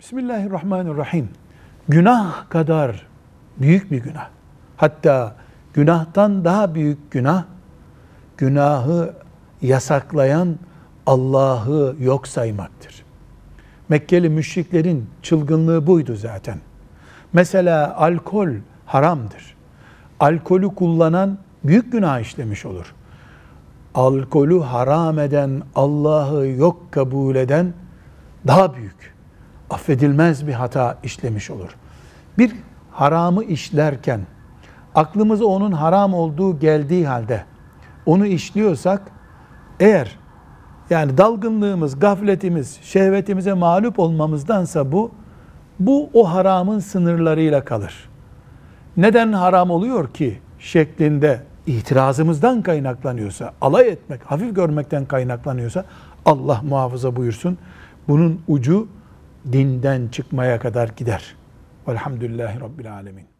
Bismillahirrahmanirrahim. Günah kadar büyük bir günah. Hatta günahtan daha büyük günah, günahı yasaklayan Allah'ı yok saymaktır. Mekkeli müşriklerin çılgınlığı buydu zaten. Mesela alkol haramdır. Alkolü kullanan büyük günah işlemiş olur. Alkolü haram eden, Allah'ı yok kabul eden daha büyük, affedilmez bir hata işlemiş olur. Bir haramı işlerken aklımıza onun haram olduğu geldiği halde onu işliyorsak eğer yani dalgınlığımız, gafletimiz, şehvetimize mağlup olmamızdansa bu bu o haramın sınırlarıyla kalır. Neden haram oluyor ki şeklinde itirazımızdan kaynaklanıyorsa, alay etmek, hafif görmekten kaynaklanıyorsa Allah muhafaza buyursun. Bunun ucu dinden çıkmaya kadar gider. Velhamdülillahi Rabbil Alemin.